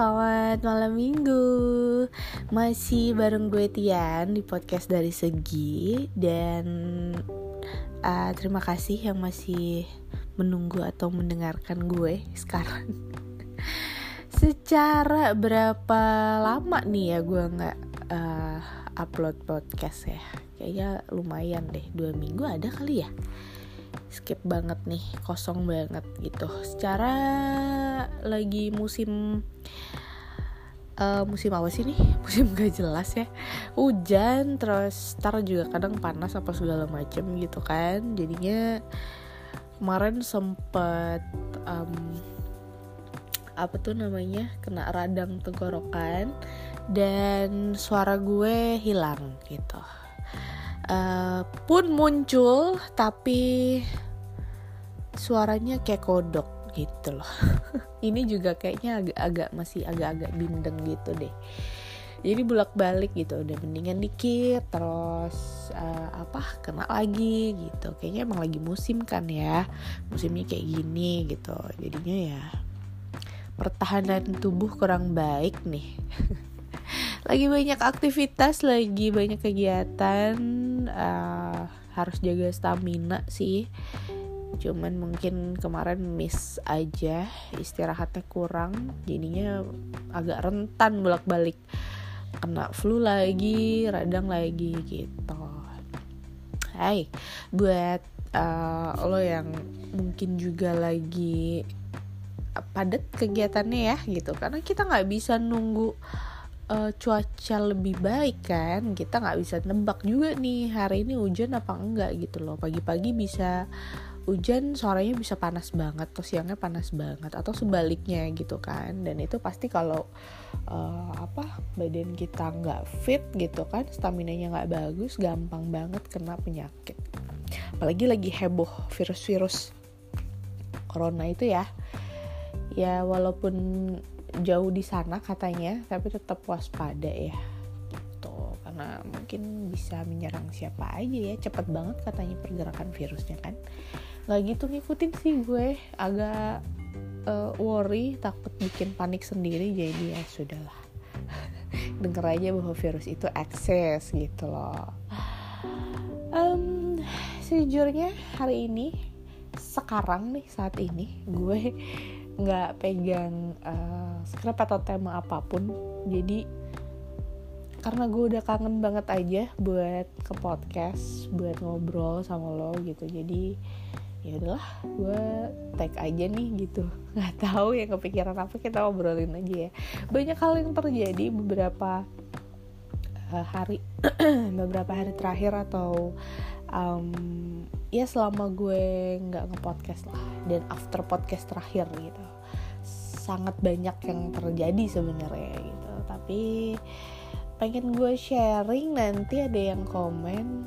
selamat malam minggu. Masih bareng gue Tian di podcast dari Segi Dan uh, terima kasih yang masih menunggu atau mendengarkan gue sekarang. Secara berapa lama nih ya gue gak uh, upload podcast ya? Kayaknya lumayan deh, dua minggu ada kali ya skip banget nih kosong banget gitu. Secara lagi musim uh, musim apa sih nih? Musim gak jelas ya. Hujan terus tar juga kadang panas apa segala macem gitu kan. Jadinya kemarin sempet um, apa tuh namanya kena radang tenggorokan dan suara gue hilang gitu. Uh, pun muncul tapi suaranya kayak kodok gitu loh. Ini juga kayaknya agak-agak masih agak-agak bindeng gitu deh. Jadi bolak balik gitu udah mendingan dikit terus uh, apa kena lagi gitu. Kayaknya emang lagi musim kan ya musimnya kayak gini gitu. Jadinya ya pertahanan tubuh kurang baik nih. Lagi banyak aktivitas lagi banyak kegiatan uh, harus jaga stamina sih cuman mungkin kemarin miss aja istirahatnya kurang jadinya agak rentan bolak balik kena flu lagi radang lagi gitu. Hai buat uh, lo yang mungkin juga lagi padat kegiatannya ya gitu. Karena kita nggak bisa nunggu uh, cuaca lebih baik kan kita nggak bisa nebak juga nih hari ini hujan apa enggak gitu loh. Pagi-pagi bisa hujan sorenya bisa panas banget atau siangnya panas banget atau sebaliknya gitu kan. Dan itu pasti kalau uh, apa badan kita nggak fit gitu kan stamina nya nggak bagus gampang banget kena penyakit. Apalagi lagi heboh virus-virus corona itu ya. Ya walaupun jauh di sana katanya tapi tetap waspada ya gitu. Karena mungkin bisa menyerang siapa aja ya. Cepet banget katanya pergerakan virusnya kan nggak gitu ngikutin sih gue. Agak uh, worry takut bikin panik sendiri. Jadi ya sudahlah. Denger aja bahwa virus itu akses gitu loh. Um, sejujurnya hari ini sekarang nih saat ini gue nggak pegang uh, script atau tema apa pun. Jadi karena gue udah kangen banget aja buat ke podcast buat ngobrol sama lo gitu. Jadi ya udahlah gue tag aja nih gitu. Nggak tahu ya kepikiran apa kita ngobrolin aja ya. Banyak hal yang terjadi beberapa uh, hari beberapa hari terakhir atau um, ya selama gue nggak ngepodcast lah dan after podcast terakhir gitu. Sangat banyak yang terjadi sebenarnya gitu. Tapi pengen gue sharing nanti ada yang komen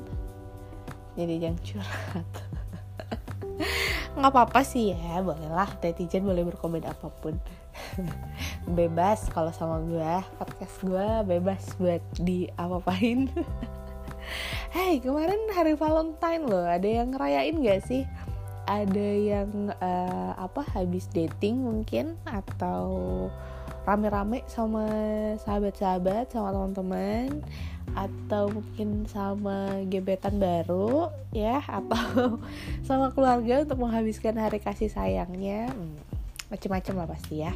jadi yang curhat nggak apa-apa sih ya bolehlah. Netizen boleh berkomen apa pun. Bebas kalau sama gue podcast gue bebas buat di apa-apain Hey kemarin hari Valentine loh ada yang ngerayain gak sih? Ada yang uh, apa habis dating mungkin? Atau rame-rame sama sahabat-sahabat sama teman-teman atau mungkin sama gebetan baru ya atau sama keluarga untuk menghabiskan hari kasih sayangnya. Hmm, macam-macam lah pasti ya.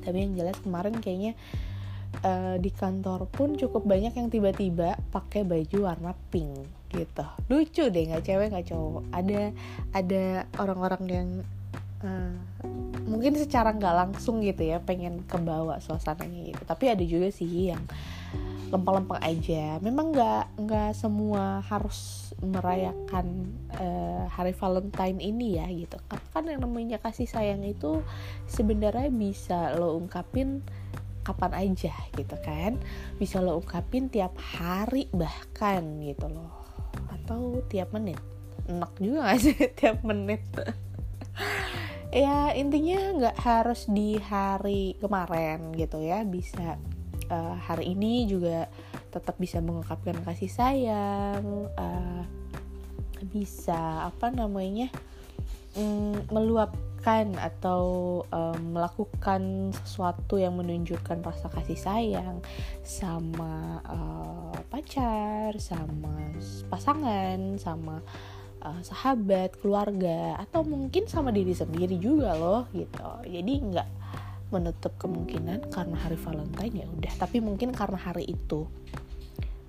Tapi yang jelas kemarin kayaknya uh, di kantor pun cukup banyak yang tiba-tiba pakai baju warna pink gitu. Lucu deh nggak cewek nggak cowok. Ada ada orang-orang yang uh, mungkin secara nggak langsung gitu ya pengen kebawa suasananya gitu. Tapi ada juga sih yang lempeng-lempeng aja. Memang nggak nggak semua harus merayakan uh, hari Valentine ini ya gitu. Kan yang namanya kasih sayang itu sebenarnya bisa lo ungkapin kapan aja gitu kan. Bisa lo ungkapin tiap hari bahkan gitu loh. Atau tiap menit. Enak juga gak sih tiap menit ya intinya nggak harus di hari kemarin gitu ya. Bisa uh, hari ini juga tetap bisa mengungkapkan kasih sayang uh, bisa apa namanya mm, meluapkan atau um, melakukan sesuatu yang menunjukkan rasa kasih sayang sama uh, pacar, sama pasangan, sama uh, sahabat, keluarga, atau mungkin sama diri sendiri juga loh gitu. Jadi nggak menutup kemungkinan karena hari Valentine ya udah, tapi mungkin karena hari itu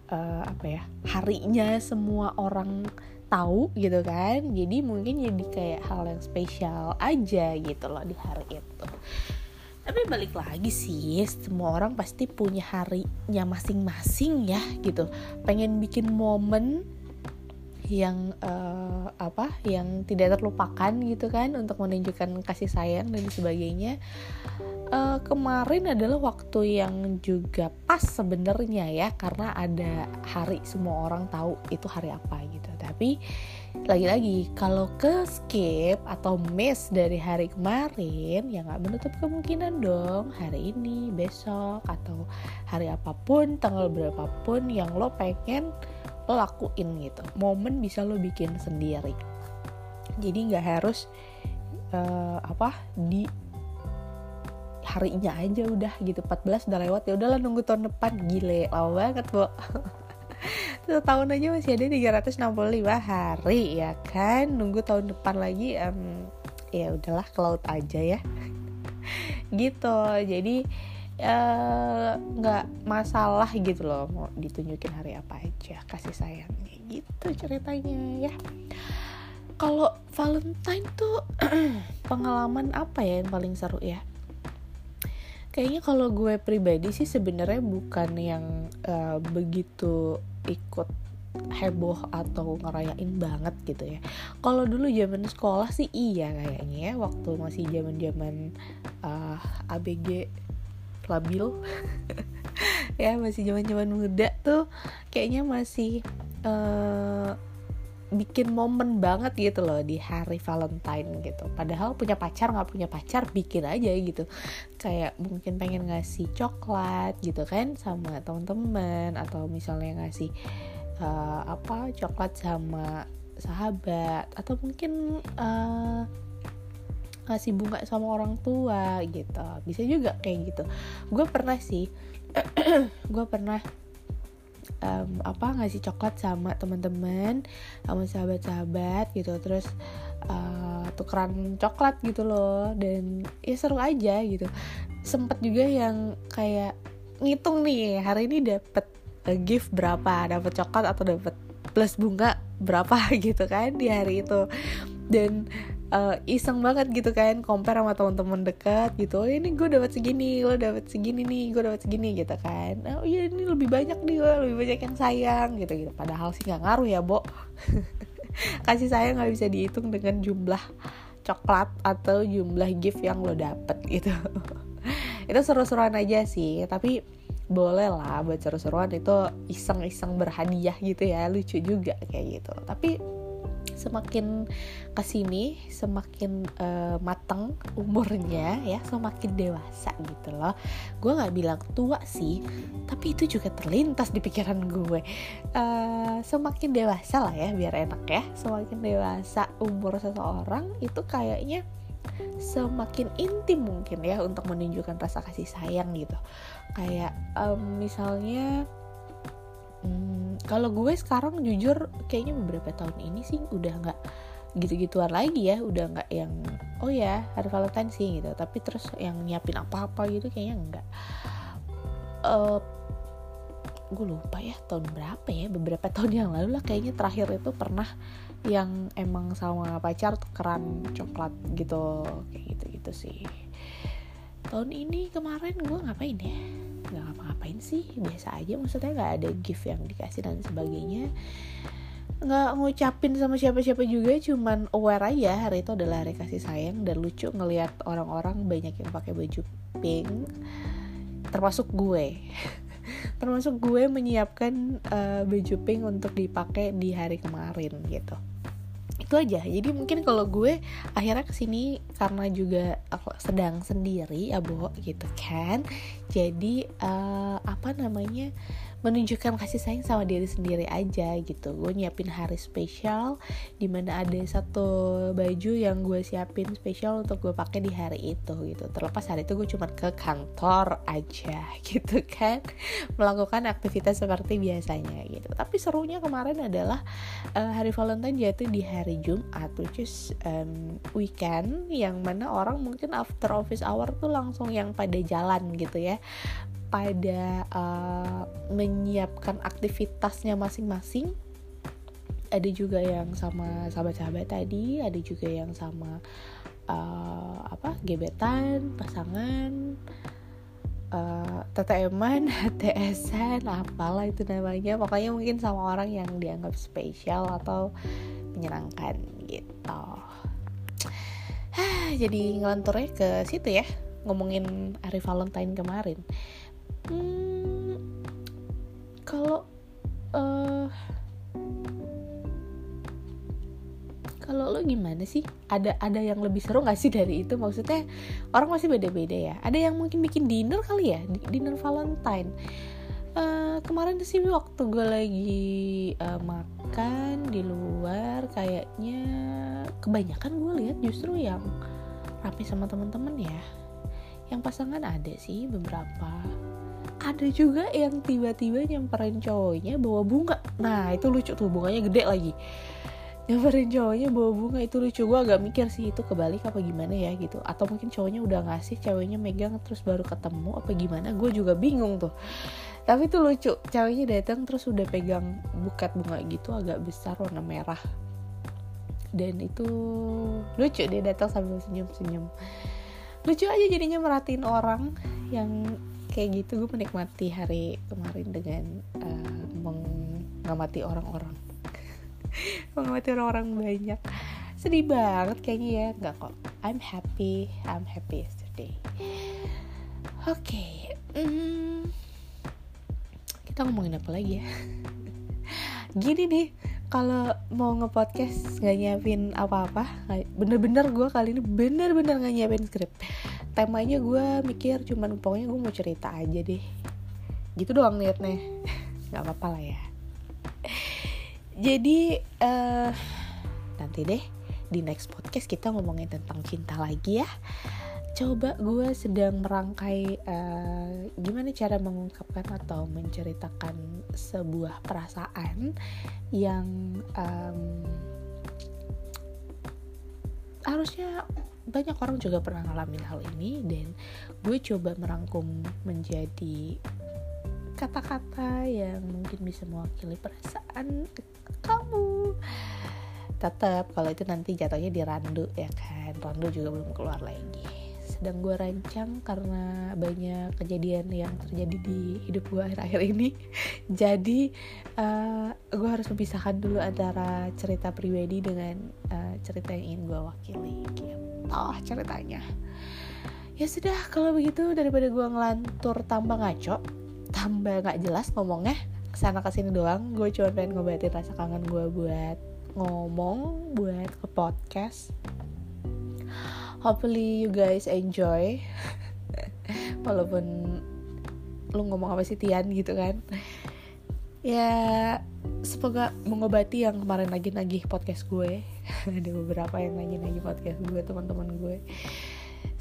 uh, apa ya harinya semua orang tahu gitu kan. Jadi mungkin jadi kayak hal yang spesial aja gitu loh di hari itu. Tapi balik lagi sih semua orang pasti punya harinya masing-masing ya gitu. Pengen bikin momen yang uh, apa yang tidak terlupakan gitu kan untuk menunjukkan kasih sayang dan sebagainya. Uh, kemarin adalah waktu yang juga pas sebenarnya ya karena ada hari semua orang tahu itu hari apa gitu. Tapi lagi-lagi kalau ke skip atau miss dari hari kemarin ya nggak menutup kemungkinan dong. Hari ini besok atau hari apa pun tanggal berapapun yang lo pengen lo lakuin gitu. Momen bisa lo bikin sendiri. Jadi nggak harus uh, apa di harinya aja udah gitu. 14 udah lewat ya udahlah nunggu tahun depan. Gile lama banget bu tahun aja masih ada 365 hari ya kan? Nunggu tahun depan lagi um, ya udahlah ke laut aja ya. Gitu. Jadi nggak uh, masalah gitu loh mau ditunjukin hari apa aja kasih sayangnya gitu ceritanya ya. Kalau Valentine tuh pengalaman apa ya yang paling seru ya? Kayaknya kalau gue pribadi sih sebenarnya bukan yang uh, begitu ikut heboh atau ngerayain banget gitu ya. Kalau dulu zaman sekolah sih iya kayaknya ya waktu masih zaman-zaman uh, ABG labil ya masih zaman zaman muda tuh kayaknya masih uh, bikin momen banget gitu loh di hari Valentine gitu. Padahal punya pacar nggak punya pacar bikin aja gitu. Kayak mungkin pengen ngasih coklat gitu kan sama teman-teman atau misalnya ngasih uh, apa coklat sama sahabat atau mungkin uh, ngasih bunga sama orang tua gitu. Bisa juga kayak gitu. Gue pernah sih gue pernah um, apa ngasih coklat sama teman-teman sama sahabat-sahabat gitu. Terus uh, tukeran coklat gitu loh. Dan ya seru aja gitu. Sempet juga yang kayak ngitung nih hari ini dapet uh, gift berapa? Dapet coklat atau dapet plus bunga berapa? Gitu kan di hari itu. Dan uh, iseng banget gitu kan compare sama teman-teman dekat gitu. Oh ini gue dapat segini lo dapat segini nih gue dapat segini gitu kan. Oh iya ini lebih banyak nih gue lebih banyak yang sayang gitu gitu. Padahal sih nggak ngaruh ya bo. Kasih sayang nggak bisa dihitung dengan jumlah coklat atau jumlah gift yang lo dapet gitu. Itu seru-seruan aja sih tapi boleh lah buat seru-seruan. Itu iseng-iseng berhadiah gitu ya lucu juga kayak gitu. Tapi semakin ke sini semakin uh, mateng umurnya ya semakin dewasa gitu loh. Gue nggak bilang tua sih tapi itu juga terlintas di pikiran gue. Uh, semakin dewasa lah ya biar enak ya. Semakin dewasa umur seseorang itu kayaknya semakin intim mungkin ya untuk menunjukkan rasa kasih sayang gitu. Kayak um, misalnya hmm, kalau gue sekarang jujur kayaknya beberapa tahun ini sih udah nggak gitu-gituan lagi ya udah nggak yang oh ya hari Valentine sih gitu. Tapi terus yang nyiapin apa-apa gitu kayaknya enggak uh, gue lupa ya tahun berapa ya? Beberapa tahun yang lalu lah kayaknya terakhir itu pernah yang emang sama pacar tukeran coklat gitu kayak gitu gitu sih. Tahun ini kemarin gue ngapain ya nggak ngapa-ngapain sih? Biasa aja maksudnya nggak ada gift yang dikasih dan sebagainya. Nggak ngucapin sama siapa-siapa juga cuman aware aja hari itu adalah hari kasih sayang. Dan lucu ngelihat orang-orang banyak yang pakai baju pink. Termasuk gue. Termasuk gue menyiapkan uh, baju pink untuk dipakai di hari kemarin gitu itu aja. Jadi mungkin kalau gue akhirnya ke sini karena juga aku sedang sendiri ya bo gitu kan. Jadi uh, apa namanya menunjukkan kasih sayang sama diri sendiri aja gitu. Gue nyiapin hari spesial di mana ada satu baju yang gue siapin spesial untuk gue pakai di hari itu gitu. Terlepas hari itu gue cuma ke kantor aja gitu kan. Melakukan aktivitas seperti biasanya gitu. Tapi serunya kemarin adalah uh, hari Valentine jatuh di hari Jumat which is um, weekend yang mana orang mungkin after office hour tuh langsung yang pada jalan gitu ya pada uh, menyiapkan aktivitasnya masing-masing. Ada juga yang sama sahabat-sahabat tadi ada juga yang sama uh, apa gebetan pasangan uh, TTM-an, TS-an, apalah itu namanya. Pokoknya mungkin sama orang yang dianggap spesial atau menyenangkan gitu. Jadi ngelanturnya ke situ ya ngomongin hari Valentine kemarin hmm, kalau uh, kalau lo gimana sih? Ada ada yang lebih seru gak sih dari itu? Maksudnya orang masih beda-beda ya? Ada yang mungkin bikin dinner kali ya? Dinner Valentine. Uh, kemarin sih waktu gue lagi uh, makan di luar kayaknya kebanyakan gue lihat justru yang rapi sama temen-temen ya. Yang pasangan ada sih beberapa ada juga yang tiba-tiba nyamperin cowoknya bawa bunga. Nah itu lucu tuh bunganya gede lagi. Nyamperin cowoknya bawa bunga itu lucu. Gue agak mikir sih itu kebalik apa gimana ya? gitu. Atau mungkin cowoknya udah ngasih ceweknya megang terus baru ketemu apa gimana? Gue juga bingung tuh. Tapi itu lucu. Ceweknya datang terus udah pegang buket bunga gitu agak besar warna merah. Dan itu lucu dia datang sambil senyum-senyum. Lucu aja jadinya merhatiin orang yang kayak gitu gue menikmati hari kemarin dengan uh, mengamati orang-orang. Mengamati orang-orang banyak. Sedih banget kayaknya ya. Nggak kok. I'm happy. I'm happy yesterday oke okay. mm, kita ngomongin apa lagi ya? Gini deh. Kalau mau ngepodcast nggak nyiapin apa-apa bener-bener gue kali ini bener-bener nggak nyiapin skrip temanya gue mikir cuman pokoknya gue mau cerita aja deh. Gitu doang niatnya. Nggak apa-apa lah ya. Jadi uh, nanti deh di next podcast kita ngomongin tentang cinta lagi ya. Coba gue sedang merangkai uh, gimana cara mengungkapkan atau menceritakan sebuah perasaan yang um, harusnya banyak orang juga pernah ngalamin hal ini dan gue coba merangkum menjadi kata-kata yang mungkin bisa mewakili perasaan kamu. Tetap kalau itu nanti jatuhnya di randu ya kan? Randu juga belum keluar lagi sedang gue rancang karena banyak kejadian yang terjadi di hidup gue akhir-akhir ini. Jadi uh, eh, gue harus memisahkan dulu antara cerita pribadi dengan uh, cerita yang ingin gue wakili gitu. Ceritanya. Ya sudah kalau begitu daripada gue ngelantur tambah ngaco tambah nggak jelas ngomongnya ke sana ke sini doang gue cuma pengen ngobatin rasa kangen gue buat ngomong buat ke podcast hopefully you guys enjoy. Walaupun lu ngomong apa sih Tian gitu kan. Ya semoga mengobati yang kemarin lagi nagih podcast gue. Ada beberapa yang nagih nagih podcast gue teman-teman gue.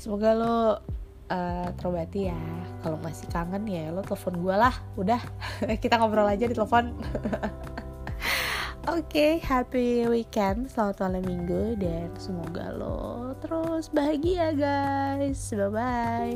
Semoga lo uh, terobati ya. Kalau masih kangen ya lo telepon gue lah. Udah kita ngobrol aja di telepon Oke, okay, happy weekend, selamat malam minggu dan semoga lo terus bahagia guys. Bye bye.